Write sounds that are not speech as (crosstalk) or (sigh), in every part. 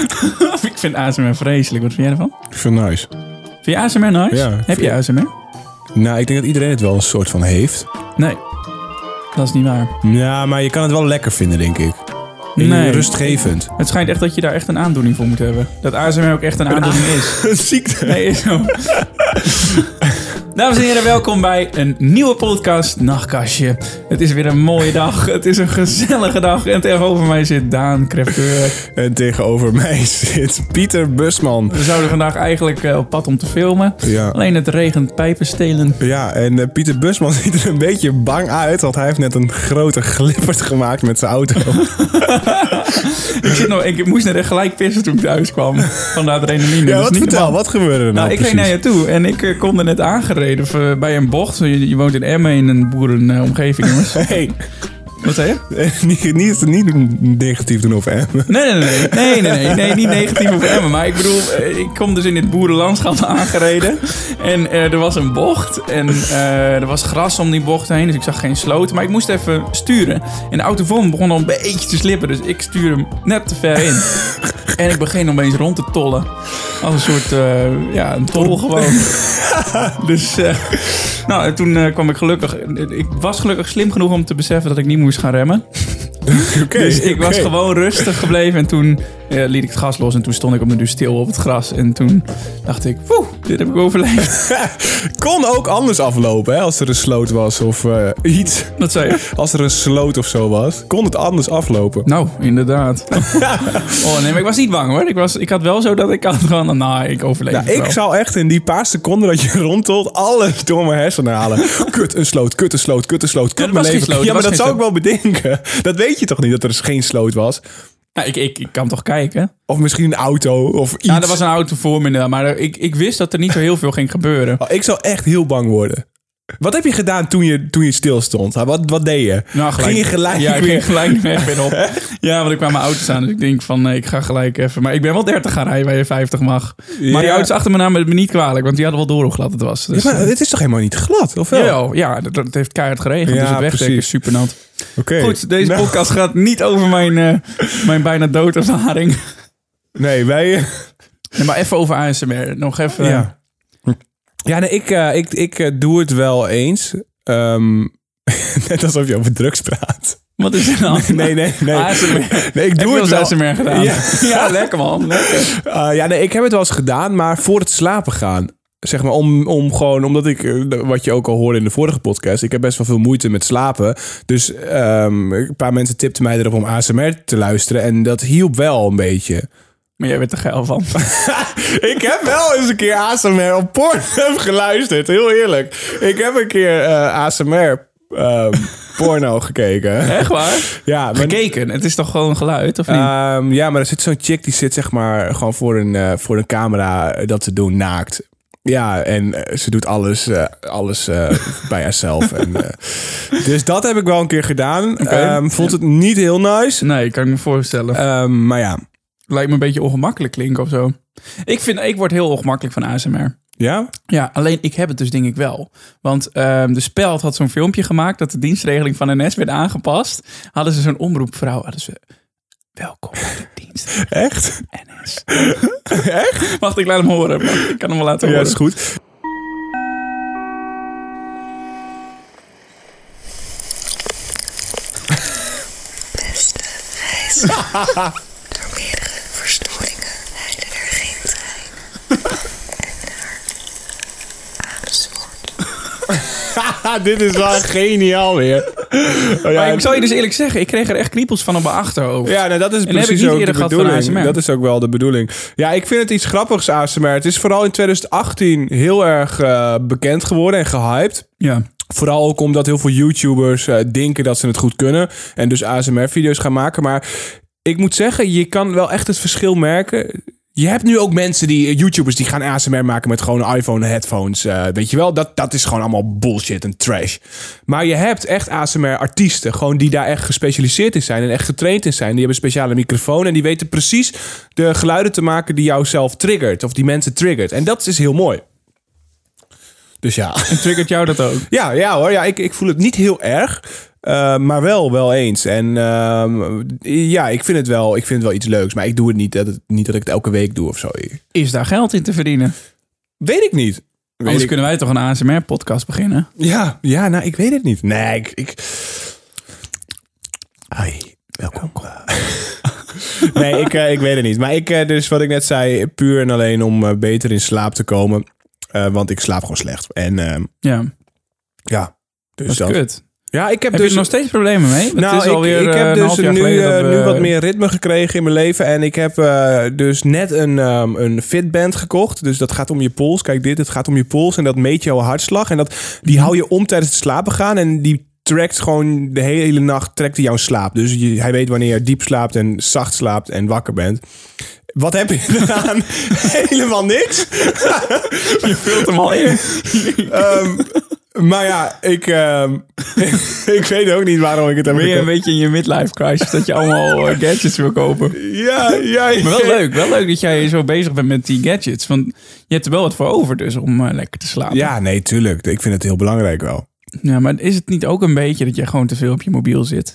(laughs) ik vind ASMR vreselijk. Wat vind jij ervan? Ik vind het nice. Vind je ASMR nice? Ja, Heb vind- je ASMR? Nou, ik denk dat iedereen het wel een soort van heeft. Nee. Dat is niet waar. Ja, maar je kan het wel lekker vinden, denk ik. Nee. Rustgevend. Het schijnt echt dat je daar echt een aandoening voor moet hebben. Dat ASMR ook echt een aandoening is. Een (laughs) ziekte. Nee, is zo. (laughs) Dames en heren, welkom bij een nieuwe podcast, Nachtkastje. Het is weer een mooie dag. Het is een gezellige dag. En tegenover mij zit Daan Crèvecoeur. En tegenover mij zit Pieter Busman. We zouden vandaag eigenlijk eh, op pad om te filmen. Ja. Alleen het regent pijpen stelen. Ja, en eh, Pieter Busman (laughs) ziet er een beetje bang uit, want hij heeft net een grote glippert gemaakt met zijn auto. (laughs) Ik, zit nog, ik moest net echt gelijk pissen toen ik thuis kwam. Van de adrenaline. ja, wat vertel, wat gebeurde er nou, Nou, ik precies? naar je toe en ik eh, kom er net aangereden v- bij een bocht. Je, je woont in Emmen in een boerenomgeving, (laughs) jongens. Hey, Wat zei je? (laughs) niet, niet, niet negatief doen over hem. Nee, nee, nee, nee, nee, nee, nee, niet (laughs) negatief over Emmen. Maar ik bedoel, eh, ik kom dus in dit boerenlandschap aangereden. En eh, er was een bocht en eh, er was gras om die bocht heen. Dus ik zag geen sloot. Maar ik moest even sturen. En de auto voor me begon al een beetje te slippen. Dus ik stuur hem net te ver in. En ik begin opeens rond te tollen. Als een soort, eh, ja, een tol gewoon. (laughs) dus, eh, nou, en toen eh, kwam ik gelukkig... Ik was gelukkig slim genoeg om te beseffen dat ik niet moest gaan remmen. (laughs) Dus ik was gewoon rustig gebleven en toen liet ik het gas los en toen stond ik op de dus stil op het gras. En toen dacht ik, woe, dit heb ik overleefd. (laughs) Kon ook anders aflopen, hè, als er een sloot was of eh, iets. Wat zei je? (laughs) Als er een sloot of zo was, kon het anders aflopen. Nou, inderdaad. oh nee, maar ik was niet bang hoor. Ik, was, ik had wel zo dat ik had gewoon, nou, ik overleef Nou, ik zou echt in die paar seconden dat je rondtolt alles door mijn hersenen halen. Kut, een sloot, kut, een sloot, kut, een sloot, kut, mijn leven. sloot, ja, maar dat zou ik wel bedenken. Dat weet je toch niet, dat er dus geen sloot was? Nou, ik, ik, ik kan toch kijken? Of misschien een auto of iets. Ja, er was een auto voor me maar ik, ik wist dat er niet zo heel veel ging gebeuren. Oh, ik zou echt heel bang worden. Wat heb je gedaan toen je, toen je stil stond? Wat, wat deed je? Nou, Ging je gelijk Ja, ik ging gelijk weg weer op. (laughs) Ja, want ik kwam mijn auto's aan. Dus ik denk van, nee, ik ga gelijk even. Maar ik ben wel 30 gaan rijden waar je 50 mag. Maar die auto's achter me namen het me niet kwalijk. Want die hadden wel door hoe glad het was. Dus, Ja, maar het is toch helemaal niet glad, of wel? Jawel, ja, dat, dat heeft keihard geregend. Ja, dus het wegdek precies. is super nat. Oké. Goed, deze (laughs) Nou, podcast gaat niet over mijn, eh, mijn bijna doodervaring. Nee, wij... Nee, maar even over ASMR. Nog even. Ja. Ja, nee, ik, eh, ik, ik eh, doe het wel eens. Ehm, (laughs) net alsof je over drugs praat. Wat is er (laughs) dan? Nee, nee, nee. ASMR. Nee, ik doe je het wel ASMR gedaan? Ja. (laughs) Ja, lekker man. Lekker. Ah, ja, nee, ik heb het wel eens gedaan, maar voor het slapen gaan. Zeg maar, om, om gewoon, omdat ik, eh, wat je ook al hoorde in de vorige podcast, ik heb best wel veel moeite met slapen. Dus ehm, een paar mensen tipten mij erop om ASMR te luisteren en dat hielp wel een beetje. Maar jij bent er geil van. (laughs) Ik heb wel eens een keer ASMR op Pornhub geluisterd, heel eerlijk. Ik heb een keer eh, ASMR ehm, (laughs) porno gekeken. Echt waar? Ja, maar, Gekeken. Het is toch gewoon geluid, of niet? Ehm, ja, maar er zit zo'n chick die zit zeg maar gewoon voor een, eh, voor een camera eh, dat te doen naakt. Ja, en ze doet alles, alles (laughs) bij haarzelf. En, dus dat heb ik wel een keer gedaan. Ehm, vond het niet heel nice. nee, kan ik me voorstellen. Maar ja. Lijkt me een beetje ongemakkelijk klinken of zo. Ik, vind, ik word heel ongemakkelijk van ASMR. Ja? Ja, alleen ik heb het dus denk ik wel. Want ehm, de Speld had zo'n filmpje gemaakt dat de dienstregeling van NS werd aangepast. Hadden ze zo'n omroepvrouw, hadden ze... Welkom bij de dienst (laughs) Echt? NS. Echt? Wacht, ik laat hem horen. Ik kan hem wel laten Ja, horen. is goed. Beste. (laughs) Door meerdere verstoringen rijden er geen trein. En naar Amersfoort. Dit is wel (laughs) geniaal weer. Oh, ja, ik zal je dus eerlijk zeggen, ik kreeg er echt kriepels van op mijn achterhoofd. Ja, nou, dat is En heb ik precies niet ook de bedoeling. Dat is ook wel de bedoeling. Ja, ik vind het iets grappigs ASMR. Het is vooral in 2018 heel erg eh, bekend geworden en gehyped. ja. Vooral ook omdat heel veel YouTubers eh, denken dat ze het goed kunnen. En dus ASMR-video's gaan maken. Maar ik moet zeggen, je kan wel echt het verschil merken. Je hebt nu ook mensen die, eh, YouTubers, die gaan ASMR maken met gewoon iPhone headphones. eh, weet je wel, dat, dat is gewoon allemaal bullshit en trash. Maar je hebt echt ASMR-artiesten, gewoon die daar echt gespecialiseerd in zijn en echt getraind in zijn. Die hebben een speciale microfoon en die weten precies de geluiden te maken die jou zelf triggert. Of die mensen triggert. En dat is heel mooi. Dus ja. En triggert jou dat ook? Ja, ja hoor. Ja, ik, ik voel het niet heel erg. Eh, maar wel, wel eens. En ehm, ja, ik vind, het wel, ik vind het wel iets leuks. Maar ik doe het niet dat, het, niet dat ik het elke week doe of zo. Is daar geld in te verdienen? Weet ik niet. Weet Anders ik- kunnen wij toch een ASMR-podcast beginnen? Ja, ja, nou, ik weet het niet. Nee, ik... ik... Hi, welkom. (laughs) nee, ik, eh, ik weet het niet. Maar ik, eh, dus wat ik net zei, puur en alleen om beter in slaap te komen. Want ik slaap gewoon slecht. En ehm, Ja, ja, dus dat is dat. kut. Ja, ik heb, Heb dus... er nog steeds problemen mee? Het nou, is ik, alweer ik eh, heb dus nu, eh, nu wat meer ritme gekregen in mijn leven. En ik heb eh, dus net een, ehm, een Fitband gekocht. Dus dat gaat om je pols. Kijk dit, het gaat om je pols. En dat meet jouw hartslag. En dat, die hou je om tijdens het slapen gaan. En die trackt gewoon de hele nacht trekt hij jouw slaap. Dus je, hij weet wanneer je diep slaapt en zacht slaapt en wakker bent. Wat heb je (laughs) gedaan? Helemaal niks. (laughs) Je vult hem al in. Ehm, maar ja, ik, ehm, (laughs) ik weet ook niet waarom ik het heb Ben je een beetje in je midlife crisis dat je allemaal eh, (laughs) gadgets wil kopen? Ja, ja, ja. Maar wel leuk, wel leuk dat jij zo bezig bent met die gadgets. Want je hebt er wel wat voor over dus om eh, lekker te slapen. Ja, nee, tuurlijk. Ik vind het heel belangrijk wel. ja, maar is het niet ook een beetje dat je gewoon te veel op je mobiel zit?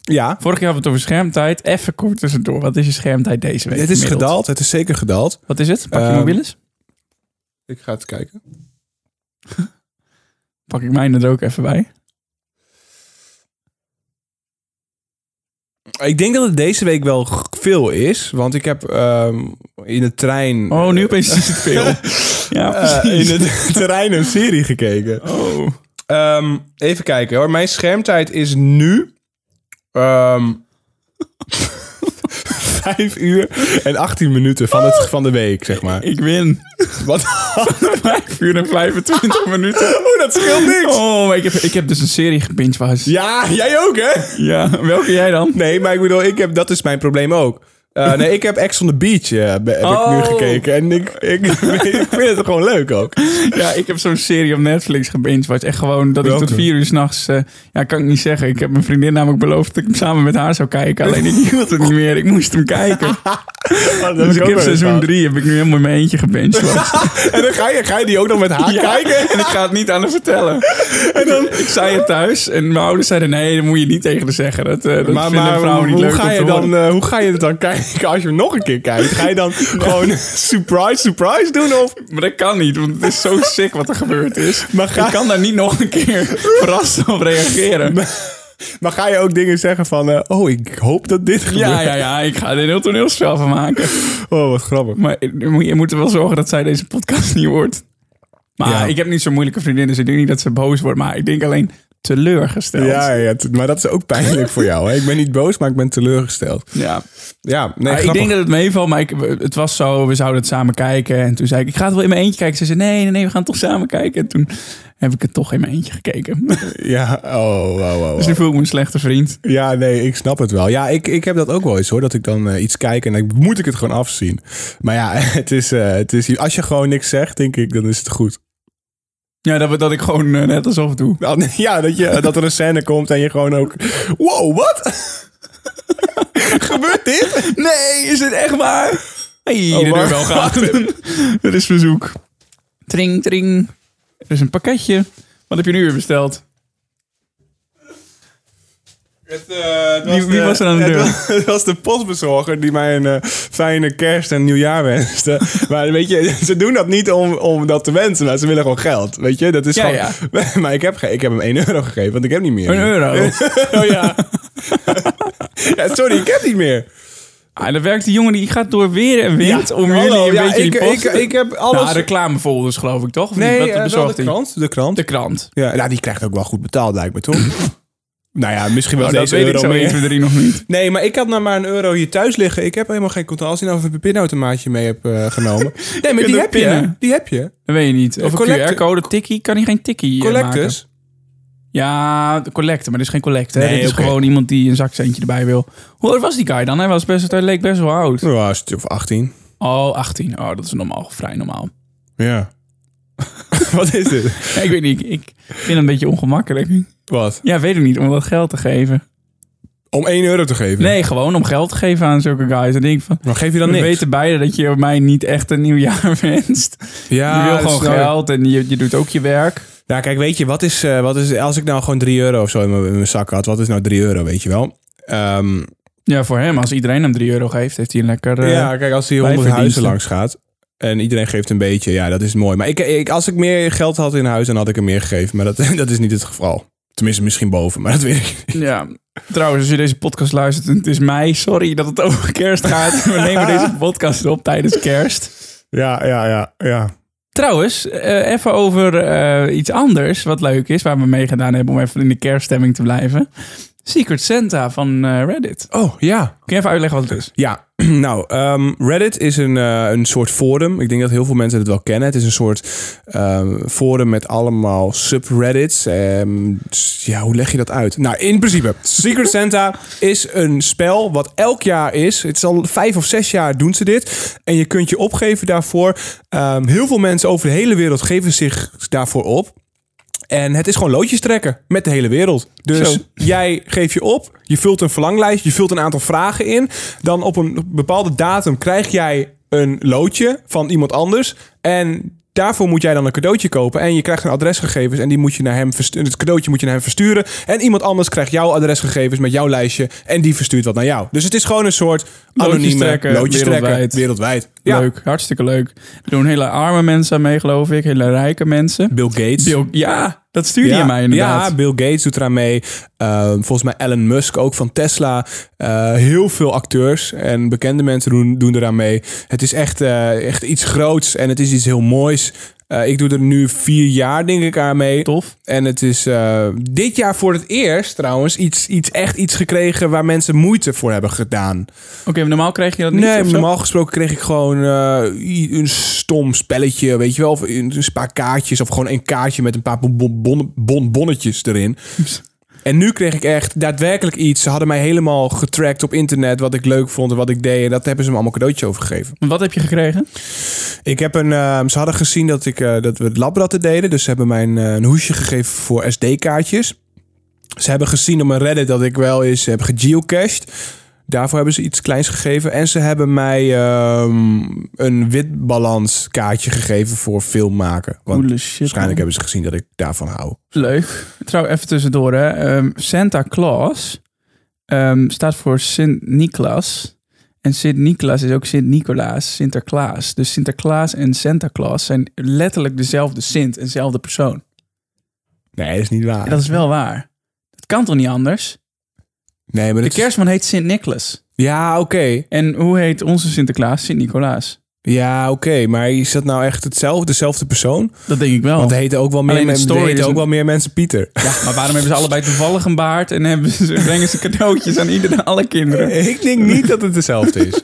Ja, Vorige keer hadden we het over schermtijd. Even kort tussendoor. Wat is je schermtijd deze week? het is gemiddeld? gedaald. Het is zeker gedaald. Wat is het? Pak je Ehm, mobiel eens? Ik ga het kijken. Pak ik mijn er ook even bij. Ik denk dat het deze week wel veel is. Want ik heb ehm, in de trein... Oh, nu opeens is het veel. (laughs) Ja, eh, in de (laughs) trein een serie gekeken. Oh. Ehm, even kijken hoor. Mijn schermtijd is nu... ehm 5 uur en 18 minuten van, het, van de week, zeg maar. Ik win. Wat? (laughs) 5 uur en 25 minuten. Oh, dat scheelt niks. Oh, maar ik heb, ik heb dus een serie gebinged was. Ja, jij ook, hè? Ja, welke jij dan? Nee, maar ik bedoel, ik heb, dat is mijn probleem ook. Eh, nee, ik heb Ex on the Beach eh, heb ik nu Oh. gekeken. En ik, ik, (laughs) ik vind het gewoon leuk ook. Ja, ik heb zo'n serie op Netflix gebinged. Was echt gewoon dat ik tot vier uur s'nachts... nachts. ja, kan ik niet zeggen. Ik heb mijn vriendin namelijk beloofd dat ik hem samen met haar zou kijken. Alleen ik hield het niet meer. Ik moest hem kijken. (laughs) Oh, dus ik heb seizoen drie heb ik nu helemaal in mijn eentje gebinged. (laughs) was. En dan ga je, ga je die ook nog met haar Ja, kijken? En ik ga het niet aan haar vertellen. En dan, ik zei het thuis en mijn ouders zeiden: nee, dat moet je niet tegen haar zeggen. Dat, dat Maar, vinden maar vrouwen niet hoe, leuk ga je dan, hoe ga je het dan kijken (laughs) als je hem nog een keer kijkt? Ga je dan (laughs) gewoon surprise, surprise doen? Of? Maar dat kan niet, want het is zo (laughs) sick wat er gebeurd is. Maar ga- Ik kan daar niet nog een keer verrast op reageren. Maar ga je ook dingen zeggen van... eh, oh, ik hoop dat dit gebeurt? Ja, ja, ja, ik ga er een heel toneelspel van maken. Oh, wat grappig. Maar je moet- je moet er wel zorgen dat zij deze podcast niet hoort. Maar Ja. ik heb niet zo'n moeilijke vriendin, dus ik denk niet dat ze boos wordt. Maar ik denk alleen teleurgesteld. Ja, ja, maar dat is ook pijnlijk voor jou. Hè? Ik ben niet boos, maar ik ben teleurgesteld. ja. Ja, nee, ik denk dat het meevalt, maar ik, het was zo, we zouden het samen kijken. En toen zei ik, ik ga het wel in mijn eentje kijken. Ze zei, nee, nee, nee, we gaan het toch samen kijken. En toen heb ik het toch in mijn eentje gekeken. (laughs) Ja, oh, wow, wow, Dus nu voel ik me een slechte vriend. Ja, nee, ik snap het wel. Ja, ik, ik heb dat ook wel eens hoor. Dat ik dan eh, iets kijk en dan moet ik het gewoon afzien. Maar ja, (laughs) het is, eh, het is, als je gewoon niks zegt, denk ik, dan is het goed. Ja, dat, dat ik gewoon eh, net alsof doe. Dan- (laughs) Ja, dat, je, dat er een scène komt en je gewoon ook... Wow, wat? (laughs) Gebeurt dit? Nee, is het echt waar? Hey, Oh, deurbel gaat. Het is verzoek. Tring, tring. Er is een pakketje. Wat heb je nu weer besteld? Het, eh, het Wie- wie was er aan de deur? was- (laughs) Het was de postbezorger die mij een eh, fijne kerst en nieuwjaar (laughs) wenste. maar weet je, (laughs) ze doen dat niet om, om dat te wensen, maar ze willen gewoon geld. Weet je, dat is Ja, gewoon... Maar ik heb, ik heb hem 1 euro gegeven, want ik heb niet meer. Een euro. oh ja. ja. Sorry, ik heb niet meer. Ah, dan werkt die jongen die gaat door weer en wind om hallo, jullie een ja, beetje ik, die post... ik, ik heb alles... Nou, reclamefolders geloof ik toch? Of nee, niet? Wat eh, wel bezorgt de krant. De krant. De krant. Ja, nou, die krijgt ook wel goed betaald, lijkt me, toch? Nou ja, misschien wel Oh, deze euro zo meer. 1, 2, 3 nog niet. Nee, maar ik had nou maar een euro hier thuis liggen. Ik heb helemaal geen controle. Als je nou een pinautomaatje mee hebt eh, genomen. (laughs) Nee, maar die heb je. Die heb je. Dat weet je niet. Of een QR-code, tikkie. Kan hij geen tikkie eh, maken? Collectors. Ja, de collecte, maar dit is geen collecte. Nee, dit is gewoon iemand die een zakcentje erbij wil. Hoe oud was die guy dan? Hij, was best, hij leek best wel oud. Ja, stuk of 18. Oh, 18. Oh, dat is normaal, vrij normaal. Ja. (laughs) (laughs) Wat is dit? Ja, ik weet niet, ik, ik vind het een beetje ongemakkelijk. Wat? Ja, weet ik niet, om dat geld te geven. Om 1 euro te geven? Nee, gewoon om geld te geven aan zulke guys. Dan denk ik van, Maar geef je dan we niks? weten beide dat je mij niet echt een nieuw jaar (laughs) wenst. ja, je wil gewoon geld en je, je doet ook je werk. Nou, kijk, weet je, wat is, eh, wat is... Als ik nou gewoon 3 euro of zo in mijn, in mijn zak had, wat is nou 3 euro, weet je wel? Ehm, Ja, voor hem, als iedereen hem 3 euro geeft, heeft hij een lekker... eh, ja, kijk, als hij honderd bijverdiensten. huizen langs gaat... En iedereen geeft een beetje, ja, dat is mooi. Maar ik, ik, als ik meer geld had in huis, dan had ik hem meer gegeven. Maar dat, (laughs) dat is niet het geval. Tenminste, misschien boven, maar dat weet ik niet. Ja, trouwens, als je deze podcast luistert en het is mei, sorry dat het over kerst gaat. We nemen deze (laughs) podcast op tijdens kerst. Ja, ja, ja, ja. Trouwens, eh, even over eh, iets anders wat leuk is, waar we mee gedaan hebben om even in de kerststemming te blijven. Secret Santa van eh, Reddit. Oh, ja. Kun je even uitleggen wat het is? Ja, (clears throat) nou, ehm, Reddit is een, eh, een soort forum. Ik denk dat heel veel mensen het wel kennen. Het is een soort ehm, forum met allemaal subreddits. Ehm, ja, hoe leg je dat uit? Nou, in principe, Secret Santa (laughs) is een spel wat elk jaar is. Het is al vijf of zes jaar doen ze dit. En je kunt je opgeven daarvoor. Heel veel mensen over de hele wereld geven zich daarvoor op. En het is gewoon loodjes trekken met de hele wereld. Dus Zo. jij geeft je op, je vult een verlanglijst, je vult een aantal vragen in. Dan op een bepaalde datum krijg jij een loodje van iemand anders. En daarvoor moet jij dan een cadeautje kopen. En je krijgt een adresgegevens en die moet je naar hem het cadeautje moet je naar hem versturen. En iemand anders krijgt jouw adresgegevens met jouw lijstje. En die verstuurt wat naar jou. Dus het is gewoon een soort anonieme loodjes trekken. wereldwijd. Wereldwijd. Ja. Leuk, hartstikke leuk. Er doen hele arme mensen aan mee, geloof ik. Hele rijke mensen. Bill Gates. Bill- ja, dat stuurde je mij inderdaad. Ja, Bill Gates doet eraan mee. Uh, volgens mij Elon Musk ook van Tesla. Uh, heel veel acteurs en bekende mensen doen, doen eraan mee. Het is echt, uh, echt iets groots en het is iets heel moois. Uh, ik doe er nu vier jaar, denk ik, aan mee. Tof. En het is uh, dit jaar voor het eerst trouwens iets, iets, echt iets gekregen waar mensen moeite voor hebben gedaan. Oké, okay, normaal kreeg je dat niet? Nee, normaal gesproken kreeg ik gewoon uh, een stom spelletje, weet je wel. Of een, paar kaartjes of gewoon een kaartje met een paar bon, bon, bon, bonnetjes erin. En nu kreeg ik echt daadwerkelijk iets. Ze hadden mij helemaal getrackt op internet wat ik leuk vond en wat ik deed. En dat hebben ze me allemaal cadeautje overgegeven. Wat heb je gekregen? Ik heb een. Uh, ze hadden gezien dat, ik, uh, dat we het labratten deden. Dus ze hebben mij een, uh, een hoesje gegeven voor SD-kaartjes. Ze hebben gezien op mijn Reddit dat ik wel eens heb gegeocached. Daarvoor hebben ze iets kleins gegeven. En ze hebben mij um, een witbalans kaartje gegeven voor film maken. Want Holy shit, waarschijnlijk man. hebben ze gezien dat ik daarvan hou. Leuk. Trouw, even tussendoor hè. Um, Santa Claus um, staat voor Sint-Nicolaas. En Sint-Nicolaas is ook Sint-Nicolaas, Sinterklaas. Dus Sinterklaas en Santa Claus zijn letterlijk dezelfde Sint, dezelfde persoon. Nee, dat is niet waar. Dat is wel waar. Dat kan toch niet anders? Nee, maar De kerstman heet Sint-Nicholas. Is... Ja, oké. Okay. En hoe heet onze Sinterklaas? Sint-Nicolaas. Ja, oké. Okay. Maar is dat nou echt hetzelfde, dezelfde persoon? Dat denk ik wel. Want er heten ook wel meer, men, story heten ook wel meer mensen Pieter. Ja, maar waarom hebben ze allebei toevallig een baard en hebben ze, brengen ze cadeautjes aan iedereen, alle kinderen? (laughs) Ik denk niet dat het dezelfde is.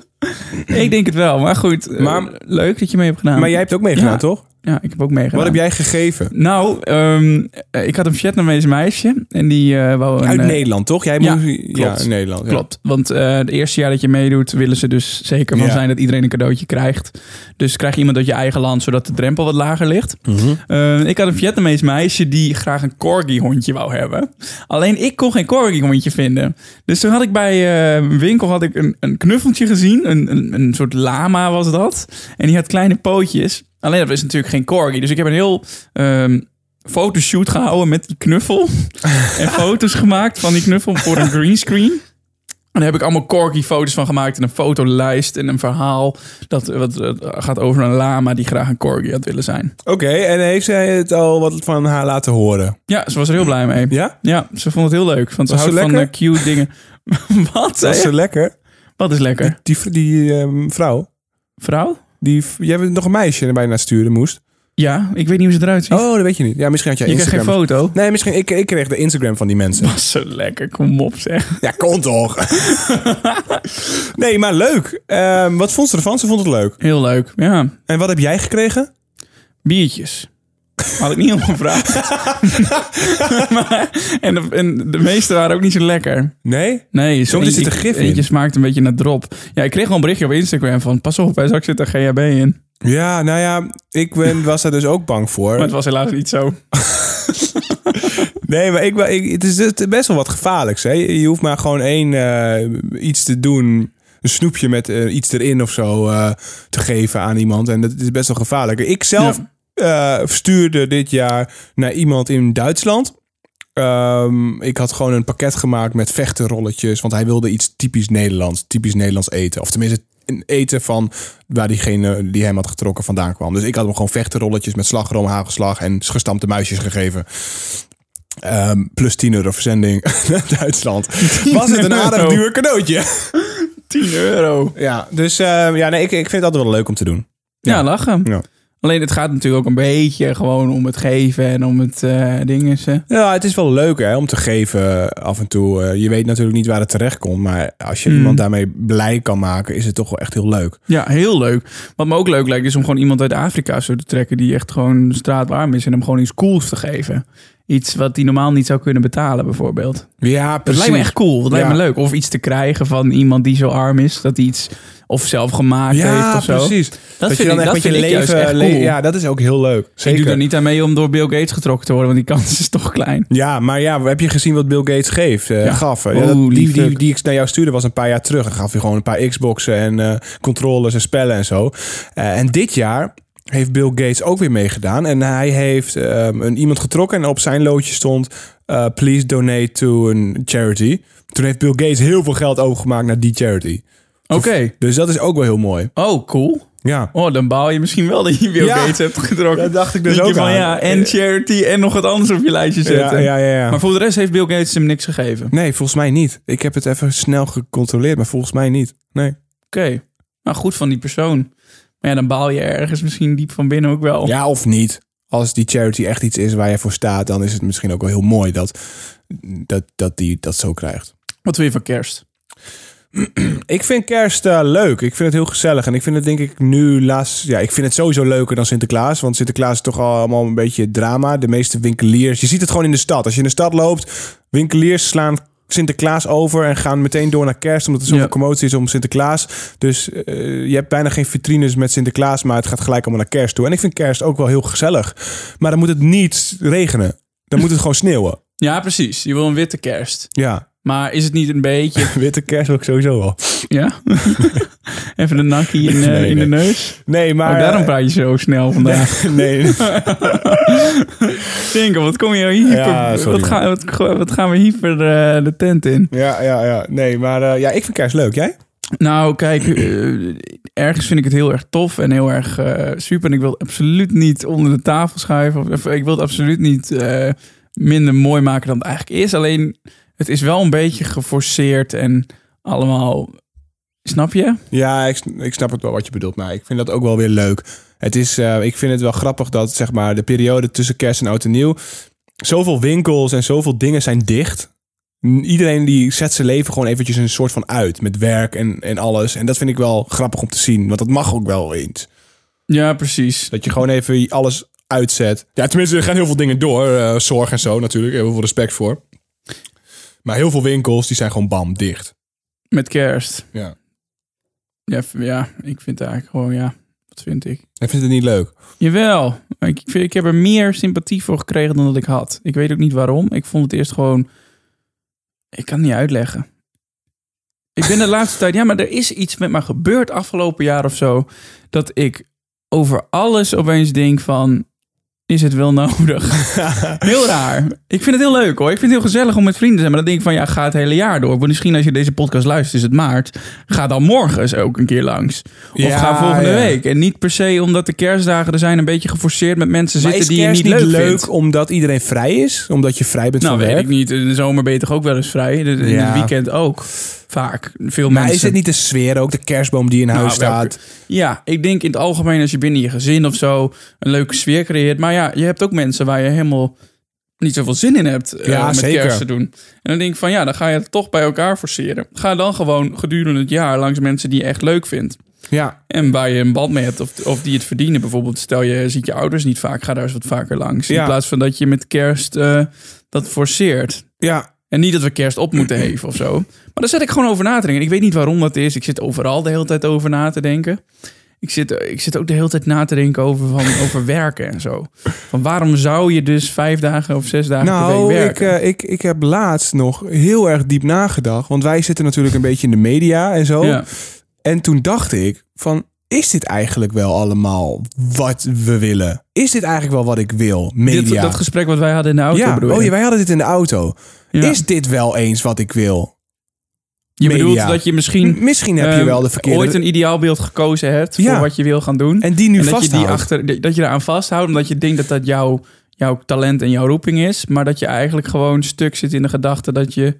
ik denk het wel, maar goed. Maar, uh, leuk dat je mee hebt gedaan. Maar jij hebt ook meegedaan, ja. toch? Ja, ik heb ook meegedaan. Wat heb jij gegeven? Nou, um, ik had een Vietnamese meisje. En die uh, wou een, Uit Nederland, toch? Jij ja, moest, klopt. ja, Nederland. Ja. Klopt. Want uh, het eerste jaar dat je meedoet, willen ze dus zeker van ja. zijn dat iedereen een cadeautje krijgt. Dus krijg je iemand uit je eigen land, zodat de drempel wat lager ligt. Mm -hmm. uh, ik had een Vietnamese meisje die graag een corgi-hondje wou hebben. Alleen ik kon geen corgi-hondje vinden. Dus toen had ik bij een winkel had ik een, een knuffeltje gezien. Een, een, een soort lama was dat. En die had kleine pootjes. Alleen dat is natuurlijk geen corgi. Dus ik heb een heel um, fotoshoot gehouden met die knuffel. (laughs) en foto's gemaakt van die knuffel voor een greenscreen. En daar heb ik allemaal corgi-foto's van gemaakt. En een fotolijst en een verhaal. Dat, wat, dat gaat over een lama die graag een corgi had willen zijn. Oké, okay, en heeft zij het al wat van haar laten horen? Ja, ze was er heel blij mee. Ja? Ja, ze vond het heel leuk. Want ze was houdt ze van uh, cute dingen. (laughs) wat? Was ze lekker? Wat is lekker? Die, die, die um, vrouw? Vrouw? Die, jij hebt nog een meisje erbij naar sturen moest. Ja, ik weet niet hoe ze eruit ziet. Oh, dat weet je niet. Ja, misschien had jij je Instagram. Je kreeg geen foto? Nee, misschien. Ik, ik kreeg de Instagram van die mensen. Was (laughs) zo lekker. Kom op, zeg. Ja, kon toch. (laughs) nee, maar leuk. Um, wat vond ze ervan? Ze vond het leuk. Heel leuk, ja. En wat heb jij gekregen? Biertjes. Had ik niet om gevraagd. (laughs) maar, en, de, en de meeste waren ook niet zo lekker. Nee? Nee. Soms zit er gif in. Eentje smaakt een beetje naar drop. Ja, ik kreeg wel een berichtje op Instagram van... Pas op, bij zak zit er GHB in. Ja, nou ja, ik ben, was er dus ook bang voor. Maar het was helaas niet zo. (laughs) nee, maar ik, ik, het is best wel wat gevaarlijks. Hè? Je hoeft maar gewoon één uh, iets te doen... Een snoepje met uh, iets erin of zo uh, te geven aan iemand. En dat is best wel gevaarlijk. Ik zelf... Ja eh, stuurde dit jaar naar iemand in Duitsland. Ehm, ik had gewoon een pakket gemaakt met vechtenrolletjes. Want hij wilde iets typisch Nederlands. Typisch Nederlands eten. Of tenminste een eten van waar diegene die hem had getrokken vandaan kwam. Dus ik had hem gewoon vechtenrolletjes met slagroom, hagelslag en gestampte muisjes gegeven. Ehm, plus 10 euro verzending (laughs) naar Duitsland. Was het een aardig duur cadeautje? 10 euro. Ja, dus ehm, ja, nee, ik, ik vind het altijd wel leuk om te doen. Ja, Ja. lachen. Ja. Alleen het gaat natuurlijk ook een beetje gewoon om het geven en om het dingen. hè. Ja, het is wel leuk hè, om te geven af en toe. Eh, je weet natuurlijk niet waar het terecht komt. Maar als je Mm. iemand daarmee blij kan maken, is het toch wel echt heel leuk. Ja, heel leuk. Wat me ook leuk lijkt is om gewoon iemand uit Afrika zo te trekken die echt gewoon straatwarm is en hem gewoon iets cools te geven. Iets wat hij normaal niet zou kunnen betalen bijvoorbeeld. Ja, Dat precies. lijkt me echt cool. Dat lijkt Ja. me leuk. Of iets te krijgen van iemand die zo arm is. Dat hij iets of zelf gemaakt heeft of zo. precies. Dat, je vind dan ik, echt dat met je ik leven... echt le- cool. Ja, dat is ook heel leuk. ik Zeker. doe er niet aan mee om door Bill Gates getrokken te worden, want die kans is toch klein. Ja, maar ja, heb je gezien wat Bill Gates geeft, eh, Ja. gaf? Dat- die, die, die ik naar jou stuurde was een paar jaar terug. En gaf je gewoon een paar Xboxen en eh, controllers en spellen en zo. Eh, en dit jaar heeft Bill Gates ook weer meegedaan. En hij heeft ehm, een, iemand getrokken en op zijn loodje stond... eh, please donate to a charity. Toen heeft Bill Gates heel veel geld overgemaakt naar die charity. Oké. Dus dat is ook wel heel mooi. Oh, cool. Ja, Oh, dan baal je misschien wel dat je Bill Ja. Gates hebt getrokken. dat dacht ik dus ook van aan. ja, en charity en nog wat anders op je lijstje zetten. ja, ja. Maar voor de rest heeft Bill Gates hem niks gegeven. Oké. Nee, volgens mij niet. Ik heb het even snel gecontroleerd, maar volgens mij niet. Nee. Nou, goed van die persoon. Maar ja, dan baal je ergens misschien diep van binnen ook wel. Ja, of niet. Als die charity echt iets is waar je voor staat, dan is het misschien ook wel heel mooi dat, dat, dat die dat zo krijgt. Wat wil je van kerst? (clears throat) Ik vind kerst eh, leuk. Ik vind het heel gezellig. En ik vind het denk ik nu laatst... Ja, ik vind het sowieso leuker dan Sinterklaas. Want Sinterklaas is toch allemaal een beetje drama. De meeste winkeliers... Je ziet het gewoon in de stad. Als je in de stad loopt, winkeliers slaan Sinterklaas over... en gaan meteen door naar kerst, omdat er zoveel Ja. commotie is om Sinterklaas. Dus eh, je hebt bijna geen vitrines met Sinterklaas... maar het gaat gelijk allemaal naar kerst toe. En ik vind kerst ook wel heel gezellig. Maar dan moet het niet regenen. Dan moet het gewoon sneeuwen. Ja, precies. Je wil een witte kerst. Ja, Maar is het niet een beetje... (laughs) witte kerst wil ik sowieso wel. ja? (laughs) Even een nakkie in, eh, Nee, in de nee. neus. Nee, maar... Maar daarom eh, praat je zo snel vandaag. (laughs) nee, Dinkel, wat kom je hyper... Ja, sorry, wat, gaan, wat, wat gaan we hyper eh, de tent in? Ja, ja, ja. Nee, maar ja, ik vind kerst leuk. Jij? Nou, kijk, ergens vind ik het heel erg tof en heel erg super. En ik wil het absoluut niet onder de tafel schuiven. Of, of ik wil het absoluut niet minder mooi maken dan het eigenlijk is. Alleen, het is wel een beetje geforceerd en allemaal... Snap je? Ja, ik, ik snap het wel wat je bedoelt, maar ik vind dat ook wel weer leuk. Het is, eh, ik vind het wel grappig dat zeg maar, de periode tussen kerst en oud en nieuw... zoveel winkels en zoveel dingen zijn dicht. Iedereen die zet zijn leven gewoon eventjes een soort van uit. Met werk en, en alles. En dat vind ik wel grappig om te zien. Want dat mag ook wel eens. Ja, precies. Dat je gewoon even alles uitzet. Ja, tenminste, er gaan heel veel dingen door. eh, zorg en zo natuurlijk. Heel veel respect voor. Maar heel veel winkels, die zijn gewoon bam, dicht. Met kerst. Ja. Ja, ja, ik vind eigenlijk gewoon, ja, wat vind ik? Ik vind het niet leuk. Jawel, ik, vind, ik heb er meer sympathie voor gekregen dan dat ik had. Ik weet ook niet waarom. Ik vond het eerst gewoon... Ik kan het niet uitleggen. Ik ben de (laughs) laatste tijd... Ja, maar er is iets met me gebeurd afgelopen jaar of zo... dat ik over alles opeens denk van... Is het wel nodig? (laughs) heel raar. Ik vind het heel leuk hoor. Ik vind het heel gezellig om met vrienden te zijn. Maar dan denk ik van ja, ga het hele jaar door. Want misschien als je deze podcast luistert, is het maart. Ga dan morgen eens ook een keer langs. Of Ja, ga volgende ja. week. En niet per se omdat de kerstdagen er zijn een beetje geforceerd met mensen Maar zitten die je niet leuk, leuk vindt. omdat iedereen vrij is? Omdat je vrij bent Nou, van weet werk? ik niet. In de zomer ben je toch ook wel eens vrij. In Ja. het weekend ook. Vaak. Veel Maar mensen. is het niet de sfeer ook? De kerstboom die in huis Nou, welke- staat? Ja, ik denk in het algemeen als je binnen je gezin of zo een leuke sfeer creëert. Maar ja, je hebt ook mensen waar je helemaal niet zoveel zin in hebt eh, Ja, met zeker. kerst te doen. En dan denk ik van ja, dan ga je het toch bij elkaar forceren. Ga dan gewoon gedurende het jaar langs mensen die je echt leuk vindt. Ja. En waar je een band mee hebt of, of die het verdienen. Bijvoorbeeld stel je ziet je ouders niet vaak, ga daar eens wat vaker langs. In plaats van dat je met kerst eh, dat forceert. Ja. En niet dat we kerst op moeten (clears throat) heven of zo. Maar daar zet ik gewoon over na te denken. Ik weet niet waarom dat is. Ik zit overal de hele tijd over na te denken. Ik zit, ik zit ook de hele tijd na te denken over, van, (laughs) over werken en zo. Van waarom zou je dus vijf dagen of zes dagen per Nou, week ik, werken? eh, ik, ik heb laatst nog heel erg diep nagedacht. Want wij zitten natuurlijk een beetje in de media en zo. ja. En toen dacht ik van... is dit eigenlijk wel allemaal wat we willen? Is dit eigenlijk wel wat ik wil? Media. Dit, dat gesprek wat wij hadden in de auto, ja, bedoel oh, ja, wij hadden dit in de auto. Ja. Is dit wel eens wat ik wil? je media. bedoelt dat je misschien... M- misschien heb je ehm, wel de verkeerde... ooit een ideaalbeeld gekozen hebt Ja. voor wat je wil gaan doen. en die nu en dat je die achter, dat je eraan vasthoudt, omdat je denkt dat dat jouw, jouw talent en jouw roeping is, maar dat je eigenlijk gewoon stuk zit in de gedachte dat je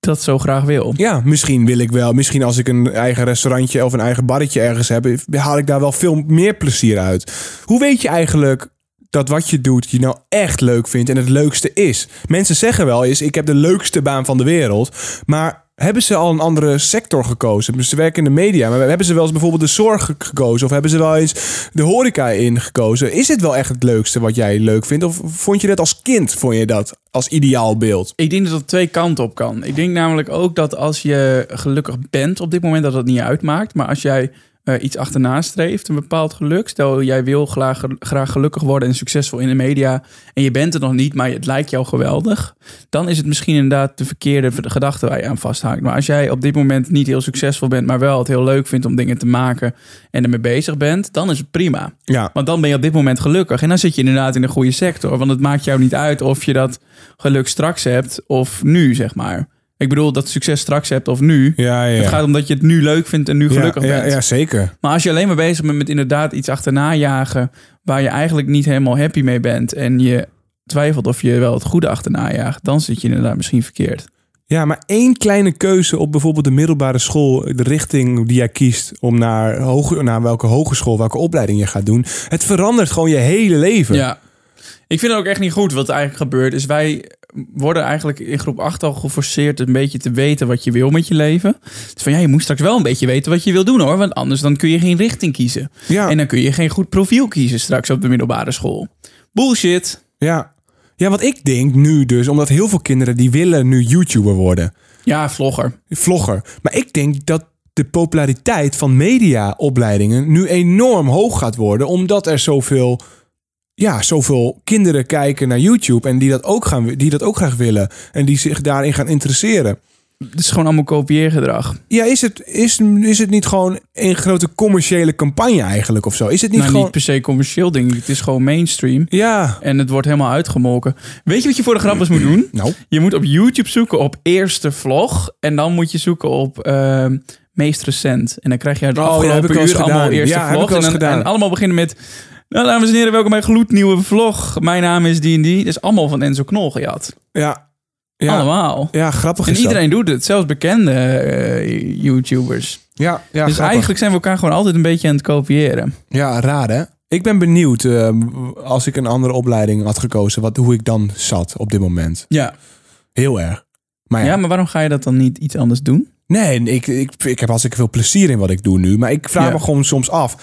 dat zo graag wil. Ja, misschien wil ik wel. Misschien als ik een eigen restaurantje of een eigen barretje ergens heb, haal ik daar wel veel meer plezier uit. Hoe weet je eigenlijk dat wat je doet je nou echt leuk vindt en het leukste is? Mensen zeggen wel eens, ik heb de leukste baan van de wereld. Maar hebben ze al een andere sector gekozen? Ze werken in de media, maar hebben ze wel eens bijvoorbeeld de zorg gekozen? Of hebben ze wel eens de horeca in gekozen? Is het wel echt het leukste wat jij leuk vindt? Of vond je dat als kind, vond je dat als ideaalbeeld? Ik denk dat het twee kanten op kan. Ik denk namelijk ook dat als je gelukkig bent op dit moment, dat dat niet uitmaakt. Maar als jij eh, iets achterna streeft, een bepaald geluk. Stel, jij wil graag, graag gelukkig worden en succesvol in de media. En je bent het nog niet, maar het lijkt jou geweldig. Dan is het misschien inderdaad de verkeerde gedachte waar je aan vasthaakt. Maar als jij op dit moment niet heel succesvol bent, maar wel het heel leuk vindt om dingen te maken en ermee bezig bent, dan is het prima. Ja, Want dan ben je op dit moment gelukkig. En dan zit je inderdaad in de goede sector. Want het maakt jou niet uit of je dat geluk straks hebt of nu, zeg maar. Ik bedoel, dat succes straks hebt of nu. ja, ja. Het gaat om dat je het nu leuk vindt en nu gelukkig bent. Ja, ja, zeker. Maar als je alleen maar bezig bent met inderdaad iets achterna jagen... waar je eigenlijk niet helemaal happy mee bent... en je twijfelt of je wel het goede achterna jaagt... dan zit je inderdaad misschien verkeerd. Ja, maar één kleine keuze op bijvoorbeeld de middelbare school, de richting die jij kiest om naar, hoge, naar welke hogeschool, welke opleiding je gaat doen, het verandert gewoon je hele leven. Ja. Ik vind het ook echt niet goed wat er eigenlijk gebeurt. Is wij worden eigenlijk in groep 8 al geforceerd een beetje te weten wat je wil met je leven. Dus van ja, je moet straks wel een beetje weten wat je wil doen hoor. Want anders dan kun je geen richting kiezen. ja, En dan kun je geen goed profiel kiezen straks op de middelbare school. Bullshit. ja. Ja, wat ik denk nu dus, omdat heel veel kinderen die willen nu YouTuber worden, Ja, vlogger. vlogger. Maar ik denk dat de populariteit van mediaopleidingen nu enorm hoog gaat worden, omdat er zoveel, ja, zoveel kinderen kijken naar YouTube en die dat ook, gaan, die dat ook graag willen en die zich daarin gaan interesseren. Het is gewoon allemaal kopieergedrag. Ja, is het, is, is het niet gewoon een grote commerciële campagne eigenlijk of zo? Is het niet nou, gewoon... niet per se commercieel ik. Het is gewoon mainstream. Ja, En het wordt helemaal uitgemolken. Weet je wat je voor de grap eens moet doen? (clears throat) nou. Je moet op YouTube zoeken op eerste vlog. En dan moet je zoeken op ehm, meest recent. En dan krijg je het Oh, heb ik afgelopen eens uur allemaal gedaan. eerste Ja, ik vlog. En, en allemaal beginnen met... Nou, dames en heren, welkom bij een gloednieuwe vlog. Mijn naam is die. Dat is allemaal van Enzo Knol gejat. Ja, ja, Allemaal. ja grappig En is dat. iedereen doet het. Zelfs bekende eh, YouTubers. Ja, ja, dus grappig. eigenlijk zijn we elkaar gewoon altijd een beetje aan het kopiëren. Ja, raar hè? Ik ben benieuwd eh, als ik een andere opleiding had gekozen, wat, hoe ik dan zat op dit moment. Ja. Heel erg. Maar ja, ja, maar waarom ga je dat dan niet iets anders doen? nee, ik, ik, ik heb hartstikke veel plezier in wat ik doe nu. Maar ik vraag Ja. me gewoon soms af,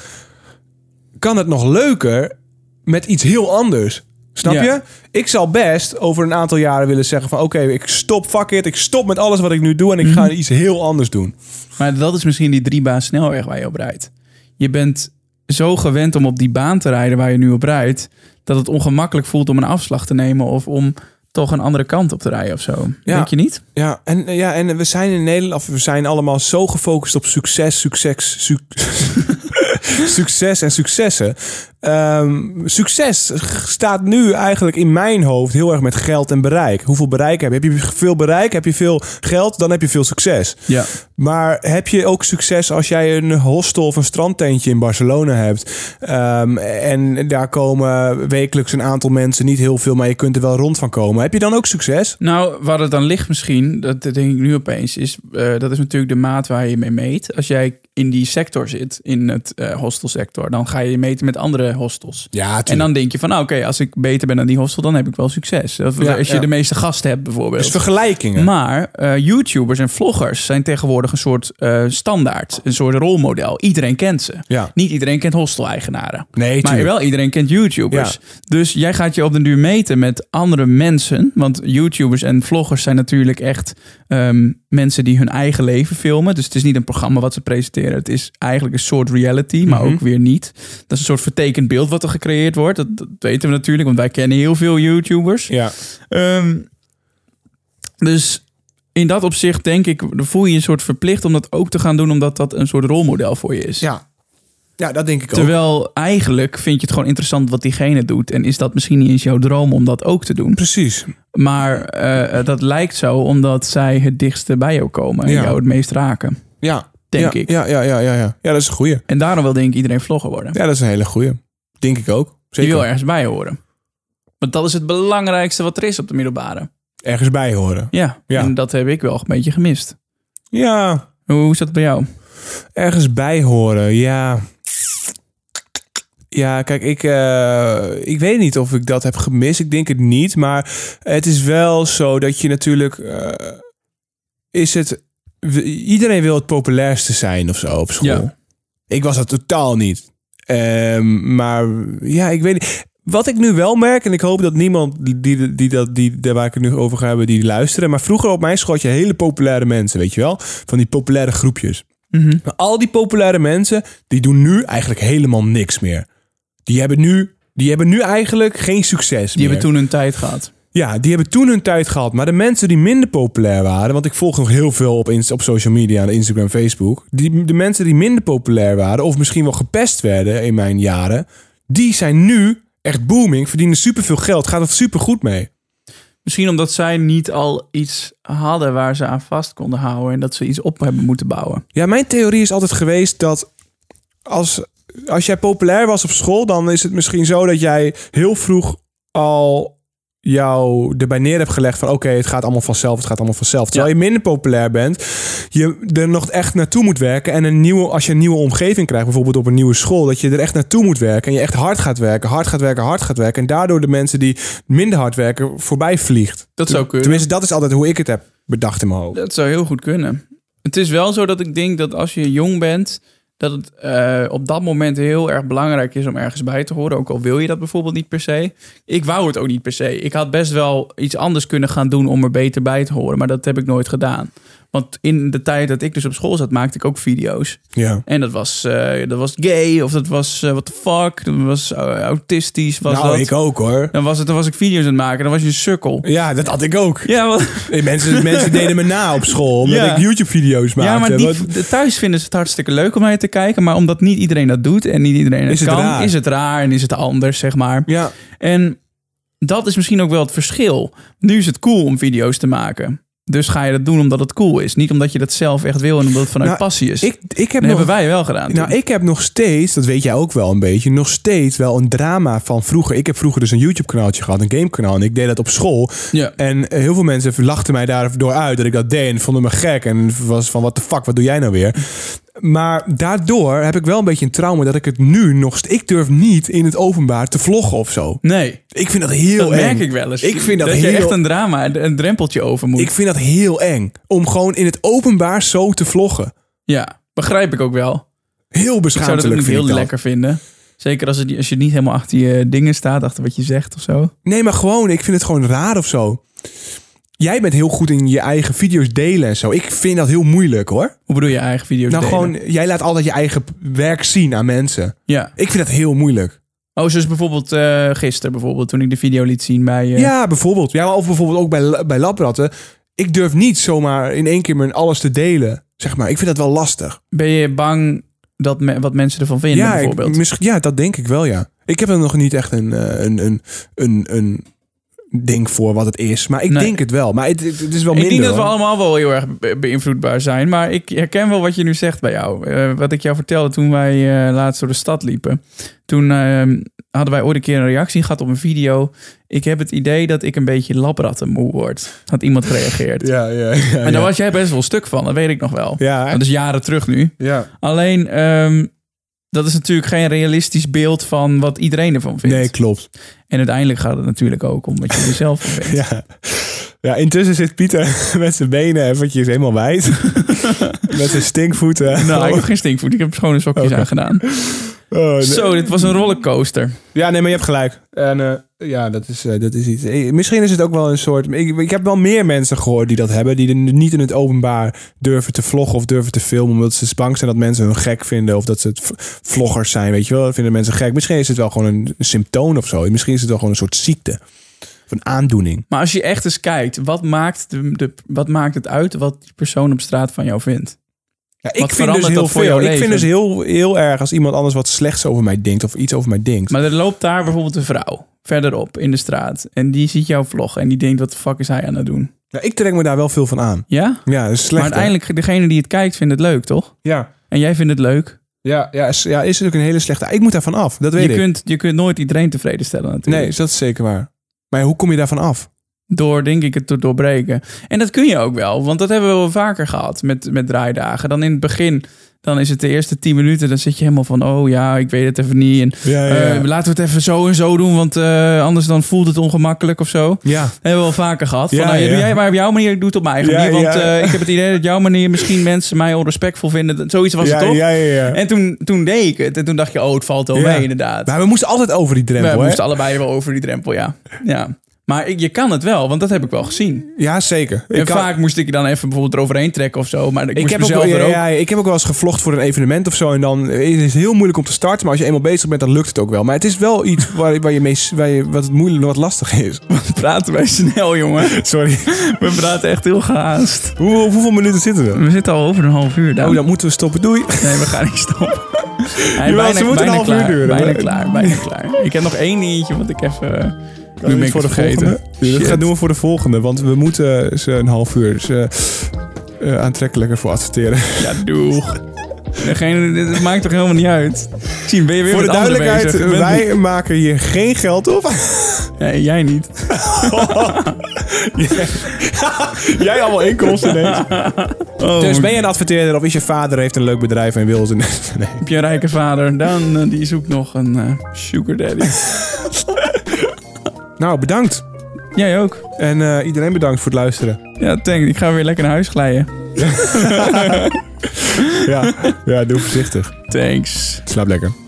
kan het nog leuker met iets heel anders? Snap Ja. je? Ik zal best over een aantal jaren willen zeggen van... oké, ik stop, fuck it, ik stop met alles wat ik nu doe... en ik ga iets heel anders doen. Maar dat is misschien die drie baan snelweg waar je op rijdt. Je bent zo gewend om op die baan te rijden waar je nu op rijdt... dat het ongemakkelijk voelt om een afslag te nemen... of om toch een andere kant op te rijden of zo. Ja. Denk je niet? Ja en, ja, en we zijn in Nederland, of we zijn allemaal zo gefocust op succes, succes, suc- (laughs) succes en successen. Ehm, succes staat nu eigenlijk in mijn hoofd heel erg met geld en bereik. Hoeveel bereik heb je? Heb je veel bereik? Heb je veel geld? Dan heb je veel succes. Ja. Maar heb je ook succes als jij een hostel of een strandtentje in Barcelona hebt? Ehm, en daar komen wekelijks een aantal mensen, niet heel veel, maar je kunt er wel rond van komen. Heb je dan ook succes? Nou, waar het dan ligt misschien, dat denk ik nu opeens, is eh, dat is natuurlijk de maat waar je mee meet. Als jij in die sector zit, in het eh, hostelsector, dan ga je meten met andere hostels. Ja, En dan denk je van, nou oké, als ik beter ben dan die hostel, dan heb ik wel succes. Ja, als je ja. de meeste gasten hebt bijvoorbeeld. Dus vergelijkingen. Maar eh, YouTubers en vloggers zijn tegenwoordig een soort eh, standaard, een soort rolmodel. Iedereen kent ze. Ja. Niet iedereen kent hostel-eigenaren. Nee, Maar wel iedereen kent YouTubers. Dus jij gaat je op den duur meten met andere mensen. Want YouTubers en vloggers zijn natuurlijk echt ehm, mensen die hun eigen leven filmen. Dus het is niet een programma wat ze presenteren. Het is eigenlijk een soort reality, maar Mhm. ook weer niet. Dat is een soort vertekend beeld wat er gecreëerd wordt. Dat, dat weten we natuurlijk, want wij kennen heel veel YouTubers. Ja. Ehm, dus in dat opzicht denk ik, voel je je een soort verplicht om dat ook te gaan doen, omdat dat een soort rolmodel voor je is. Ja. Ja, dat denk ik ook. Terwijl eigenlijk vind je het gewoon interessant wat diegene doet. En is dat misschien niet eens jouw droom om dat ook te doen. Precies. Maar eh, dat lijkt zo omdat zij het dichtste bij jou komen en Ja. jou het meest raken. Ja. Denk ja, ik. Ja, ja, ja, ja, ja. Ja, dat is een goeie. En daarom wil denk ik iedereen vlogger worden. Ja, dat is een hele goeie. Denk ik ook. Je Zeker. wil ergens bij horen. Want dat is het belangrijkste wat er is op de middelbare. Ergens bij horen. Ja, Ja. en dat heb ik wel een beetje gemist. Ja, Hoe hoe is dat bij jou? ergens bij horen. Ja. Ja, kijk, ik, eh, ik weet niet of ik dat heb gemist. Ik denk het niet. Maar het is wel zo dat je natuurlijk. eh, is het. Iedereen wil het populairste zijn of zo op school. Ja. Ik was dat totaal niet. Ehm, maar ja, ik weet niet. Wat ik nu wel merk, en ik hoop dat niemand die, die, die, dat, die, daar waar ik het nu over ga hebben, die luisteren. Maar vroeger op mijn school had je hele populaire mensen, weet je wel? Van die populaire groepjes. Mhm. Maar al die populaire mensen, die doen nu eigenlijk helemaal niks meer. Die hebben nu, die hebben nu eigenlijk geen succes Die meer. hebben toen hun tijd gehad. Ja, die hebben toen hun tijd gehad. Maar de mensen die minder populair waren... want ik volg nog heel veel op, op social media... Instagram, Facebook... Die, de mensen die minder populair waren... of misschien wel gepest werden in mijn jaren... die zijn nu echt booming... verdienen superveel geld... gaat het supergoed mee. Misschien omdat zij niet al iets hadden waar ze aan vast konden houden. En dat ze iets op hebben moeten bouwen. Ja, mijn theorie is altijd geweest dat... als, als jij populair was op school... dan is het misschien zo dat jij heel vroeg al jou erbij neer hebt gelegd van oké, het gaat allemaal vanzelf, het gaat allemaal vanzelf. Terwijl Ja. je minder populair bent, je er nog echt naartoe moet werken en een nieuwe, als je een nieuwe omgeving krijgt, bijvoorbeeld op een nieuwe school, dat je er echt naartoe moet werken en je echt hard gaat werken, hard gaat werken, hard gaat werken en daardoor de mensen die minder hard werken voorbij vliegt. Dat zou kunnen. Tenminste, dat is altijd hoe ik het heb bedacht in mijn hoofd. Dat zou heel goed kunnen. Het is wel zo dat ik denk dat als je jong bent, dat het eh, op dat moment heel erg belangrijk is om ergens bij te horen. Ook al wil je dat bijvoorbeeld niet per se. Ik wou het ook niet per se. Ik had best wel iets anders kunnen gaan doen om er beter bij te horen. Maar dat heb ik nooit gedaan. Want in de tijd dat ik dus op school zat, maakte ik ook video's. Ja. En dat was, eh, dat was gay of dat was eh, what the fuck. Dat was eh, autistisch. Was nou, dat. ik ook hoor. Dan, was het, dan was ik video's aan het maken. Dan was je een sukkel. Ja, dat had ik ook. Ja, wat, Eh, Mensen, mensen deden me na op school omdat Ja. ik YouTube-video's maakte. Ja, maar die, thuis vinden ze het hartstikke leuk om naar je te kijken. Maar omdat niet iedereen dat doet en niet iedereen het Is het kan, raar. is het raar en is het anders, zeg maar. ja, En dat is misschien ook wel het verschil. Nu is het cool om video's te maken. Dus ga je dat doen omdat het cool is. Niet omdat je dat zelf echt wil en omdat het vanuit Nou, passie is. ik, ik heb dat nog hebben wij wel gedaan. Nou, toen. ik heb nog steeds, dat weet jij ook wel een beetje, nog steeds wel een drama van vroeger. Ik heb vroeger dus een YouTube-kanaaltje gehad, een gamekanaal. En ik deed dat op school. ja. En eh, heel veel mensen lachten mij daardoor uit dat ik dat deed. En vonden me gek. En was van, wat de fuck, wat doe jij nou weer? Maar daardoor heb ik wel een beetje een trauma dat ik het nu nog... Ik durf niet in het openbaar te vloggen of zo. Nee, Ik vind dat heel dat eng. merk ik wel eens. Ik vind dat je heel- echt een drama, een drempeltje over moet. Ik vind dat heel eng. Om gewoon in het openbaar zo te vloggen. ja, begrijp ik ook wel. Heel Ik zou dat beschaamdelijk heel dat. lekker vinden. Zeker als, het, als je niet helemaal achter je dingen staat, achter wat je zegt of zo. Nee, maar gewoon, ik vind het gewoon raar of zo. Jij bent heel goed in je eigen video's delen en zo. Ik vind dat heel moeilijk hoor. Hoe bedoel je eigen video's nou, delen? gewoon, jij laat altijd je eigen werk zien aan mensen. Ja. Ik vind dat heel moeilijk. Oh, zoals bijvoorbeeld eh gisteren bijvoorbeeld, toen ik de video liet zien bij... eh, Ja, bijvoorbeeld. Ja, of bijvoorbeeld ook bij, bij labratten. Ik durf niet zomaar in één keer mijn alles te delen. Zeg maar, ik vind dat wel lastig. Ben je bang dat me- wat mensen ervan vinden ja, bijvoorbeeld? ik, misschien, ja, dat denk ik wel, ja. Ik heb er nog niet echt een, eh, een, een, een, een ding voor wat het is. Maar ik Nee. denk het wel. Maar het, het is wel ik minder. denk dat we hoor. allemaal wel heel erg be- beïnvloedbaar zijn. Maar ik herken wel wat je nu zegt bij jou. Eh, wat ik jou vertelde toen wij eh, laatst door de stad liepen. Toen eh, hadden wij ooit een keer een reactie gehad op een video. Ik heb het idee dat ik een beetje labrattenmoe word. Had iemand gereageerd. Ja, ja, ja. En daar ja. was jij best wel stuk van, dat weet ik nog wel. Ja, Dat is jaren terug nu. ja. Alleen, ehm, dat is natuurlijk geen realistisch beeld van wat iedereen ervan vindt. Nee, klopt. En uiteindelijk gaat het natuurlijk ook om wat je (laughs) er zelf van vindt. Ja. ja, intussen zit Pieter (laughs) met zijn benen eventjes helemaal wijd. (laughs) met zijn stinkvoeten. Nou, ik heb geen stinkvoet. Ik heb schone sokjes Oké. aangedaan. Oh, nee. Zo, dit was een rollercoaster. Ja, nee, maar je hebt gelijk. En eh, ja, dat is, eh, dat is iets. Eh, Misschien is het ook wel een soort. Ik, ik heb wel meer mensen gehoord die dat hebben. Die er niet in het openbaar durven te vloggen of durven te filmen. Omdat ze bang zijn dat mensen hun gek vinden. Of dat ze vloggers zijn. Weet je wel, dat vinden mensen gek. Misschien is het wel gewoon een symptoom of zo. Misschien is het wel gewoon een soort ziekte. Of een aandoening. Maar als je echt eens kijkt, wat maakt, de, de, wat maakt het uit wat die persoon op straat van jou vindt? Ja, ik Wat vind dus heel voor veel. Ik vind dus heel, heel erg als iemand anders wat slechts over mij denkt of iets over mij denkt. Maar er loopt daar bijvoorbeeld een vrouw verderop in de straat. En die ziet jouw vlog en die denkt, wat de fuck is hij aan het doen? Ja, ik trek me daar wel veel van aan. Ja? Ja, dat is slecht. maar hè? uiteindelijk, degene die het kijkt, vindt het leuk, toch? Ja, En jij vindt het leuk. ja, ja, is, ja, is natuurlijk een hele slechte... Ik moet daarvan af, dat weet Je ik. kunt, je kunt nooit iedereen tevreden stellen natuurlijk. Nee, dat is zeker waar. Maar hoe kom je daarvan af? Door, denk ik, het te doorbreken. En dat kun je ook wel, want dat hebben we wel vaker gehad met, met draaidagen. Dan in het begin, dan is het de eerste tien minuten, dan zit je helemaal van, oh ja, ik weet het even niet. En Ja, eh, laten we het even zo en zo doen, want eh, anders dan voelt het ongemakkelijk of zo. Dat ja. hebben we wel vaker gehad. Van, Ja, nou, doe jij maar op jouw manier, ik doe het op mijn eigen manier. Want eh, ik heb het idee dat jouw manier misschien mensen mij onrespectvol vinden. Zoiets was het toch? ja, ja, ja. En toen, toen deed ik het. En toen dacht je, oh, het valt wel mee inderdaad. Maar we moesten altijd over die drempel, we hè? moesten allebei wel over die drempel, ja. ja. Maar ik, je kan het wel, want dat heb ik wel gezien. Ja, zeker. En kan- vaak moest ik je dan even bijvoorbeeld eroverheen trekken of zo. Maar ik, Ik moest heb, ook, ja, ook... ja, ik heb ook wel eens gevlogd voor een evenement of zo. En dan is het heel moeilijk om te starten. Maar als je eenmaal bezig bent, dan lukt het ook wel. Maar het is wel iets (laughs) waar, waar je mee, waar je, wat het moeilijk, wat lastig is. (laughs) praten wij snel, jongen. (laughs) Sorry. We praten echt heel gehaast. Hoe, hoeveel minuten zitten we? We zitten al over een half uur. Daan. Oh, dan moeten we stoppen. Doei. Nee, we gaan niet stoppen. Hij, Jawel, ze moeten een half uur duren. Bijna Maar- klaar, bijna klaar. Ik heb nog één dingetje wat ik even... Nu ben ik voor het de vergeten. volgende. Dat gaan doen we voor de volgende. Want we moeten ze een half uur. Eh, eh, aantrekkelijker voor adverteren. Ja, doeg. Degene, dit maakt toch helemaal niet uit? Ben je weer voor de duidelijkheid, wij maken hier geen geld op. Nee, jij niet. (laughs) (laughs) Jij allemaal inkomsten ineens. Oh, Dus ben je een adverteerder of is je vader heeft een leuk bedrijf en wil ze... (laughs) Nee. Heb je een rijke vader, dan eh, die zoekt nog een eh, sugar daddy. (laughs) Nou, bedankt. Jij ook. En eh, iedereen bedankt voor het luisteren. Ja, thanks. Ik ga weer lekker naar huis glijden. (laughs) Ja, ja doe voorzichtig. Thanks. Slaap lekker.